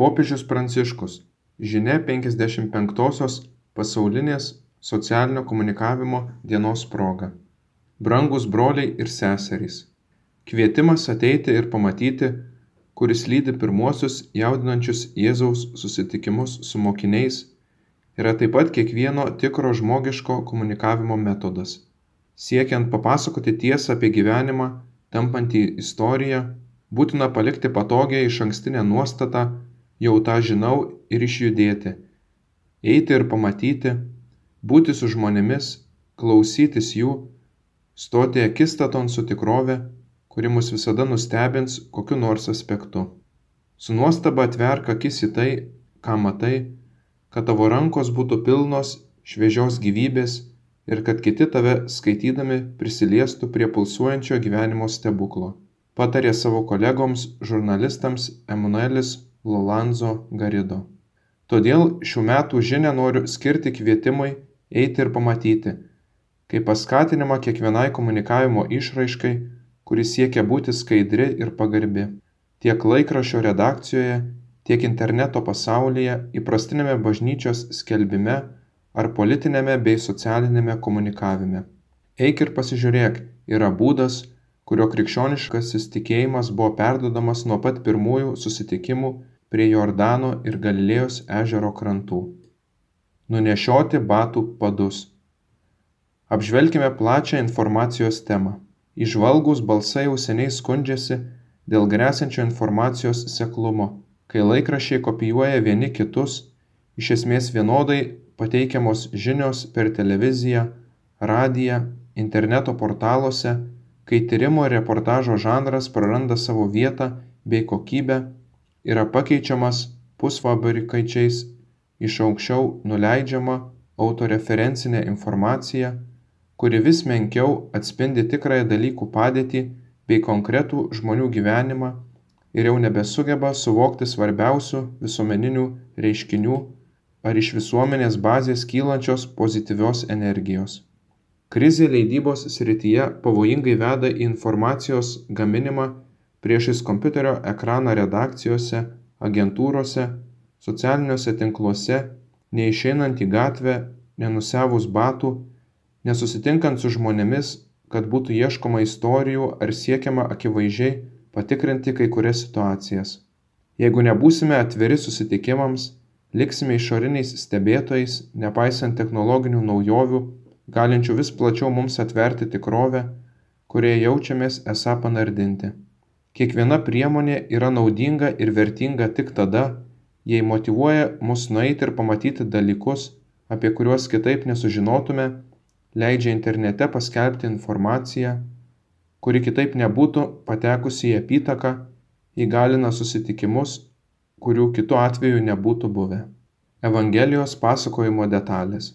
popiežius pranciškus žinia 55-osios pasaulinės socialinio komunikavimo dienos proga. Brangūs broliai ir seserys. Kvietimas ateiti ir pamatyti kuris lydi pirmuosius jaudinančius jėzaus susitikimus su mokiniais yra taip pat kiekvieno tikro žmogiško komunikavimo metodas siekiant papasakoti tiesą apie gyvenimą tampantį istorija būtina palikti patogią išankstinę nuostatą jau tą žinau ir išjudėti. Eiti ir pamatyti būti su žmonėmis klausytis jų stoti akistaton su tikrove kuri mus visada nustebins kokiu nors aspektu. Su nuostaba atverk akis į tai ką matai kad tavo rankos būtų pilnos šviežios gyvybės ir kad kiti tave skaitydami prisiliestų prie pulsuojančio gyvenimo stebuklo. Patarė savo kolegoms žurnalistams emanuelis lolanzo garido todėl šių metų žinią noriu skirti kvietimui eiti ir pamatyti kaip paskatinimą kiekvienai komunikavimo išraiškai kuri siekia būti skaidri ir pagarbi tiek laikraščio redakcijoje tiek interneto pasaulyje įprastiniame bažnyčios skelbime ar politiniame bei socialiniame komunikavime. Eik ir pasižiūrėk yra būdas kurio krikščioniškasis tikėjimas buvo perduodamas nuo pat pirmųjų susitikimų prie jordano ir galilėjos ežero krantų. Nunešioti batų padus. Apžvelkime plačią informacijos temą. Įžvalgūs balsai jau seniai skundžiasi dėl gresiančio informacijos seklumo kai laikraščiai kopijuoja vieni kitus iš esmės vienodai pateikiamos žinios per televiziją radiją interneto portaluose kai tyrimo ir reportažo žanras praranda savo vietą bei kokybę yra pakeičiamas pusfabrikačiais iš aukščiau nuleidžiama autoreferencinė informacija kuri vis menkiau atspindi tikrąją dalykų padėtį bei konkretų žmonių gyvenimą ir jau nebesugeba suvokti svarbiausių visuomeninių reiškinių ar iš visuomenės bazės kylančios pozityvios energijos. Krizė leidybos srityje pavojingai veda į informacijos gaminimą priešais kompiuterio ekraną redakcijose agentūrose socialiniuose tinkluose neišeinant į gatvę nenusiavus batų nesusitinkant su žmonėmis kad būtų ieškoma istorijų ar siekiama akivaizdžiai patikrinti kai kurias situacijas. Jeigu nebūsime atviri susitikimams liksime išoriniais stebėtojais nepaisant technologinių naujovių galinčių vis plačiau mums atverti tikrovę kurioje jaučiamės esą panardinti. Kiekviena priemonė yra naudinga ir vertinga tik tada jei motyvuoja mus nueiti ir pamatyti dalykus apie kuriuos kitaip nesužinotume leidžia internete paskelbti informaciją kuri kitaip nebūtų patekusi į apytaką įgalina susitikimus kurių kitu atveju nebūtų buvę. Evangelijos pasakojimo detalės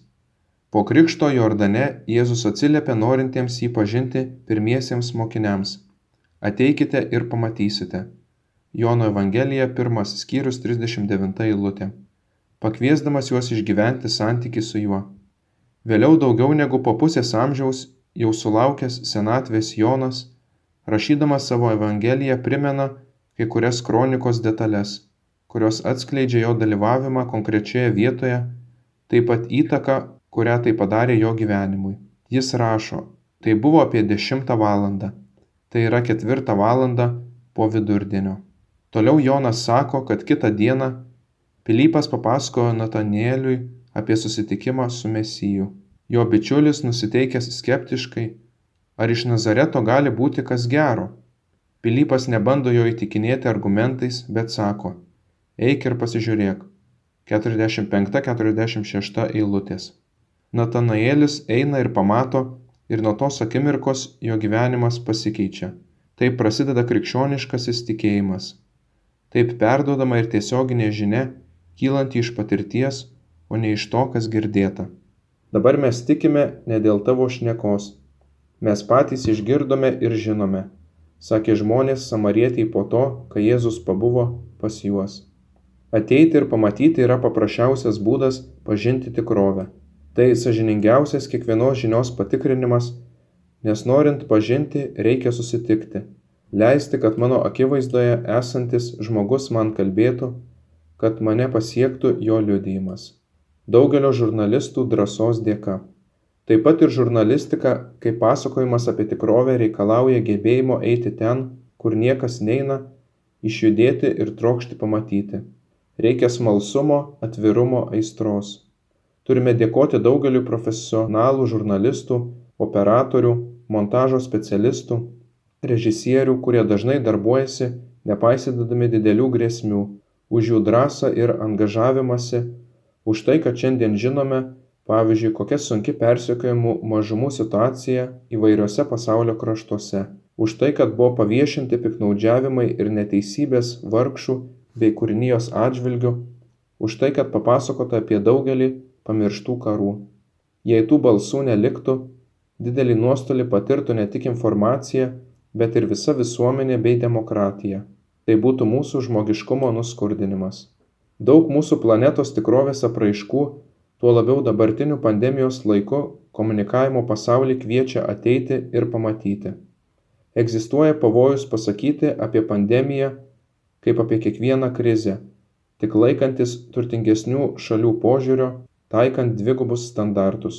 po krikšto jordane jėzus atsiliepė norintiems jį pažinti pirmiesiems mokiniams. Ateikite ir pamatysite. Jono evangelija pirmas skyrius trisdešimt devinta eilutė. Pakviesdamas juos išgyventi santykį su juo. Vėliau daugiau negu po pusės amžiaus jau sulaukęs senatvės jonas rašydamas savo evangeliją primena kai kurias kronikos detales kurios atskleidžia jo dalyvavimą konkrečioje vietoje taip pat įtaką kurią tai padarė jo gyvenimui. Jis rašo tai buvo apie dešimtą valandą. Tai yra ketvirtą valandą po vidurdienio. Toliau jonas sako kad kitą dieną pilypas papasakojo natanėliui apie susitikimą su mesiju. Jo bičiulis nusiteikęs skeptiškai ar iš nazareto gali būti kas gero? Pilypas nebando jo įtikinėti argumentais bet sako eik ir pasižiūrėk. 45-46 eilutės natanaelis eina ir pamato ir nuo tos akimirkos jo gyvenimas pasikeičia. Taip prasideda krikščioniškasis tikėjimas. Taip perduodama ir tiesioginė žinia kylanti iš patirties o ne iš to kas girdėta. Dabar mes tikime ne dėl tavo šnekos. Mes patys išgirdome ir žinome sakė žmonės samarietei po to kai jėzus pabuvo pas juos. Ateiti ir pamatyti yra paprasčiausias būdas pažinti tikrovę tai sąžiningiausias kiekvienos žinios patikrinimas nes norint pažinti reikia susitikti leisti kad mano akivaizdoje esantis žmogus man kalbėtų kad mane pasiektų jo liudijimas. Daugelio žurnalistų drąsos dėka. Taip pat ir žurnalistika, kaip pasakojimas apie tikrovę, reikalauja gebėjimo eiti ten, kur niekas neina, išjudėti ir trokšti pamatyti. Reikia smalsumo, atvirumo, aistros. Turime dėkoti daugeliu profesionalų žurnalistų, operatorių, montažo specialistų, režisierių, kurie dažnai darbuojasi, nepaisydami didelių grėsmių, už jų drąsą ir angažavimąsi, už tai, kad šiandien žinome, pavyzdžiui, kokia sunki persekiojimų mažumų situacija įvairiose pasaulio kraštuose, už tai, kad buvo paviešinti piknaudžiavimai ir neteisybės vargšų bei kūrinijos atžvilgiu, už tai, kad papasakota apie daugelį pamirštų karų. Jei tų balsų neliktų, didelį nuostolį patirtų ne tik informacija, bet ir visa visuomenė bei demokratija. Tai būtų mūsų žmogiškumo nuskurdinimas. Daug mūsų planetos tikrovės apraiškų, tuo labiau dabartiniu pandemijos laiku, komunikavimo pasaulį kviečia ateiti ir pamatyti. Egzistuoja pavojus pasakyti apie pandemiją kaip apie kiekvieną krizę, tik laikantis turtingesnių šalių požiūrio, taikant dvigubus standartus.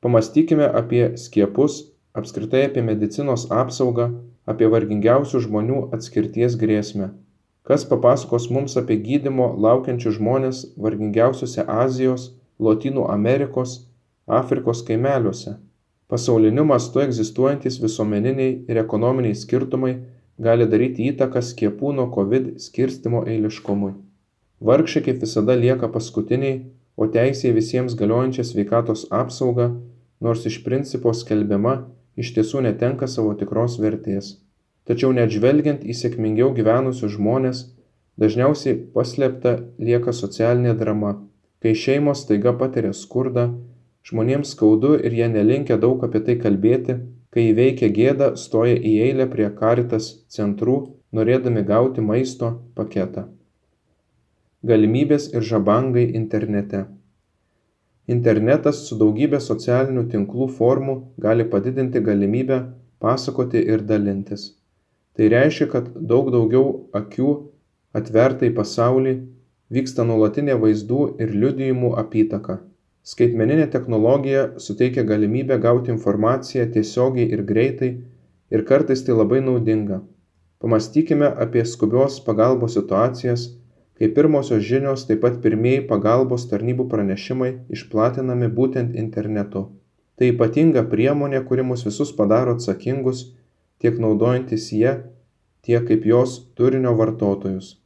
Pamastykime apie skiepus, apskritai apie medicinos apsaugą, apie vargingiausių žmonių atskirties grėsmę. Kas papasakos mums apie gydymo laukiančius žmones vargingiausiuose azijos lotynų amerikos afrikos kaimeliuose? Pasauliniu mastu egzistuojantys visuomeniniai ir ekonominiai skirtumai gali daryti įtaką skiepų nuo covid skirstymo eiliškumui. Vargšai kaip visada lieka paskutiniai o teisė į visiems galiojančią sveikatos apsaugą nors iš principo skelbiama iš tiesų netenka savo tikros vertės. Tačiau net žvelgiant į sėkmingiau gyvenusius žmones dažniausiai paslėpta lieka socialinė drama. Kai šeimos staiga patiria skurdą žmonėms skaudu ir jie nelinkę daug apie tai kalbėti kai įveikę gėdą stoja į eilę prie karitas centrų norėdami gauti maisto paketą galimybės ir žabangai internete. Internetas su daugybe socialinių tinklų formų gali padidinti galimybę pasakoti ir dalintis. Tai reiškia kad daug daugiau akių atverta į pasaulį vyksta nuolatinė vaizdų ir liudijimų apytaka. Skaitmeninė technologija suteikia galimybę gauti informaciją tiesiogiai ir greitai ir kartais tai labai naudinga. Pamąstykime apie skubios pagalbos situacijas kai pirmosios žinios taip pat pirmieji pagalbos tarnybų pranešimai išplatinami būtent internetu. Tai ypatinga priemonė kuri mus visus padaro atsakingus tiek naudojantis ja tiek kaip jos turinio vartotojus.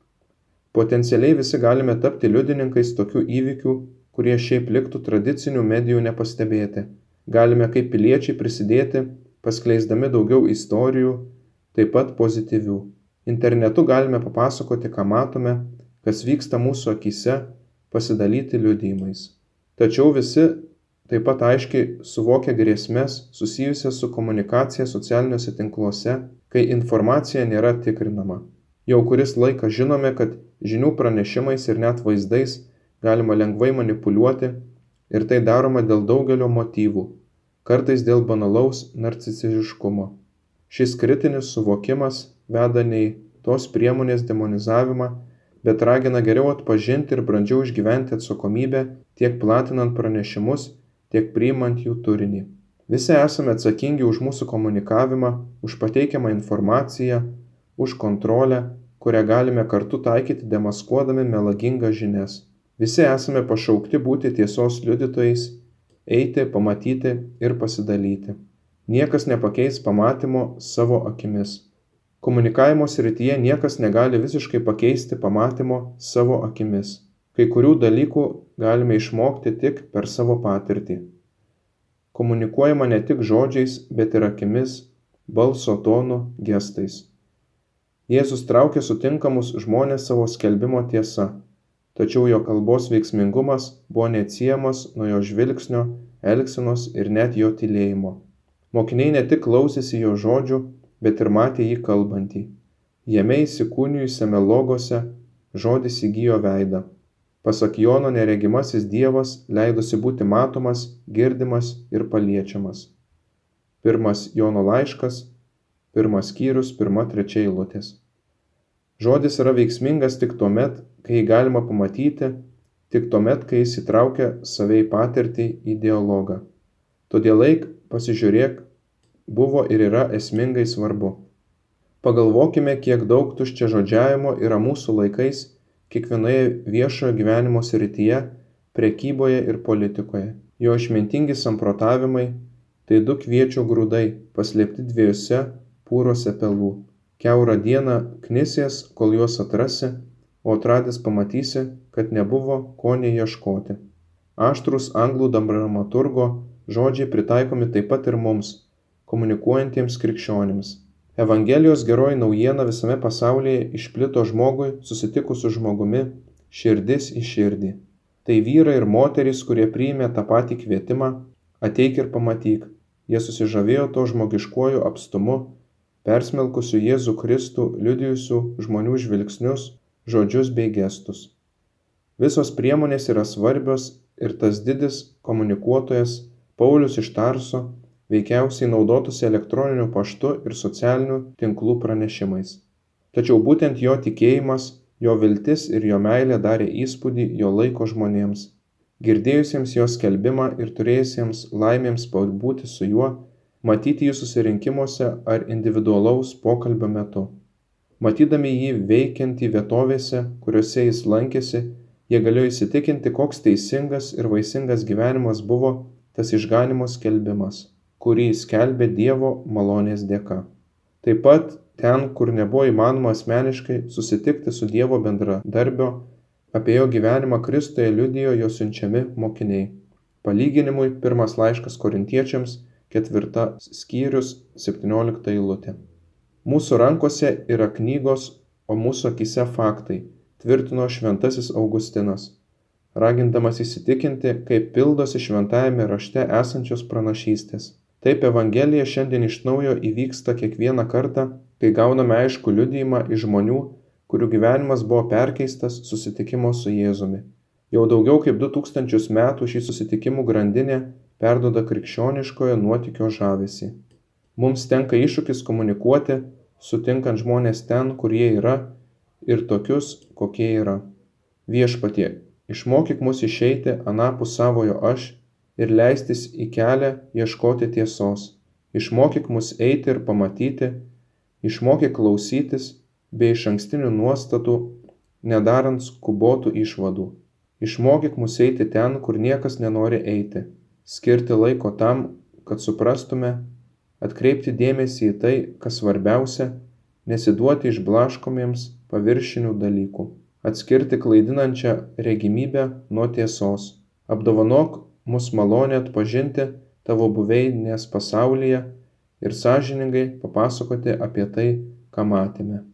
Potencialiai visi galime tapti liudininkais tokių įvykių kurie šiaip liktų tradicinių medijų nepastebėti. Galime kaip piliečiai prisidėti paskleisdami daugiau istorijų taip pat pozityvių. Internetu galime papasakoti ką matome kas vyksta mūsų akyse pasidalyti liudijimais. Tačiau visi taip pat aiškiai suvokia grėsmes susijusias su komunikacija socialiniuose tinkluose kai informacija nėra tikrinama. Jau kuris laikas žinome kad žinių pranešimais ir net vaizdais galima lengvai manipuliuoti ir tai daroma dėl daugelio motyvų kartais dėl banalaus narcisistiškumo. Šis kritinis suvokimas veda ne į tos priemonės demonizavimą bet ragina geriau atpažinti ir brandžiau išgyventi atsakomybę tiek platinant pranešimus tiek priimant jų turinį. Visi esame atsakingi už mūsų komunikavimą už pateikiamą informaciją už kontrolę kurią galime kartu taikyti demaskuodami melagingas žinias. Visi esame pašaukti būti tiesos liudytojais eiti pamatyti ir pasidalyti. Niekas nepakeis pamatymo savo akimis komunikavimo srityje niekas negali visiškai pakeisti pamatymo savo akimis. Kai kurių dalykų galime išmokti tik per savo patirtį. Komunikuojama ne tik žodžiais bet ir akimis balso tonu gestais. Jėzus traukė sutinkamus žmones savo skelbimo tiesa. Tačiau jo kalbos veiksmingumas buvo neatsiejamas nuo jo žvilgsnio elgsenos ir net jo tylėjimo. Mokiniai ne tik klausėsi jo žodžių bet ir matė jį kalbantį. Jame įsikūnijusiame logose žodis įgijo veidą. Pasak jono neregimasis dievas leidosi būti matomas girdimas ir paliečiamas. Pirmas jono laiškas pirmas skyrius pirma trečia eilutės. Žodis yra veiksmingas tik tuomet kai jį galima pamatyti tik tuomet kai jis įtraukia save į patirtį į dialogą. Todėl eik pasižiūrėk buvo ir yra esmingai svarbu. Pagalvokime kiek daug tuščiažodžiavimo yra mūsų laikais kiekvienoje viešojo gyvenimo srityje prekyboje ir politikoje. Jo išmintingi samprotavimai tai du kviečio grūdai paslėpti dviejuose pūruose pelų. Kiaurą dieną knisies kol juos atrasi o atradęs pamatysi kad nebuvo ko nė ieškoti. Aštrūs anglų dramaturgo žodžiai pritaikomi taip pat ir mums komunikuojantiems krikščionims. Evangelijos geroji naujiena visame pasaulyje išplito žmogui susitikus su žmogumi širdis į širdį. Tai vyrai ir moterys kurie priėmė tą patį kvietimą ateik ir pamatyk. Jie susižavėjo tuo žmogiškuoju apstumu persmelkusiu jėzų kristų liudijusiu žmonių žvilgsnius žodžius bei gestus. Visos priemonės yra svarbios ir tas didis komunikuotojas paulius iš tarso veikiausiai naudotųsi elektroniniu paštu ir socialinių tinklų pranešimais. Tačiau būtent jo tikėjimas jo viltis ir jo meilė darė įspūdį jo laiko žmonėms girdėjusiems jo skelbimą ir turėjusiems laimėms pabūti su juo matyti jį susirinkimuose ar individualaus pokalbio metu. Matydami jį veikiantį vietovėse kuriose jis lankėsi jie galėjo įsitikinti koks teisingas ir vaisingas gyvenimas buvo tas išganymo skelbimas kurį skelbė dievo malonės dėka. Taip pat ten kur nebuvo įmanoma asmeniškai susitikti su dievo bendradarbio apie jo gyvenimą kristuje liudijo jo siunčiami mokiniai. Palyginimui pirmas laiškas korintiečiams ketvirta skyrius septyniolikta eilutė. Mūsų rankose yra knygos o mūsų akyse faktai tvirtino šventasis augustinas ragindamas įsitikinti kaip pildosi šventajame rašte esančios pranašystės taip evangelija šiandien iš naujo įvyksta kiekvieną kartą kai gauname aiškų liudijimą iš žmonių kurių gyvenimas buvo perkeistas susitikimo su jėzumi. Jau daugiau kaip du tūkstančius metų ši susitikimų grandinė perduoda krikščioniškojo nuotykio žavesį. Mums tenka iššūkis komunikuoti sutinkant žmones ten kur jie yra ir tokius kokie yra. Viešpatie išmokyk mus išeiti anapus savojo aš ir leistis į kelią ieškoti tiesos. Išmokyk mus eiti ir pamatyti išmokyk klausytis be išankstinių nuostatų nedarant skubotų išvadų. Išmokyk mus eiti ten kur niekas nenori eiti. Skirti laiko tam kad suprastume atkreipti dėmesį į tai kas svarbiausia nesiduoti išblaškomiems paviršinių dalykų. Atskirti klaidinančią regimybę nuo tiesos. Apdovanok mus malone atpažinti tavo buveinės pasaulyje ir sąžiningai papasakoti apie tai ką matėme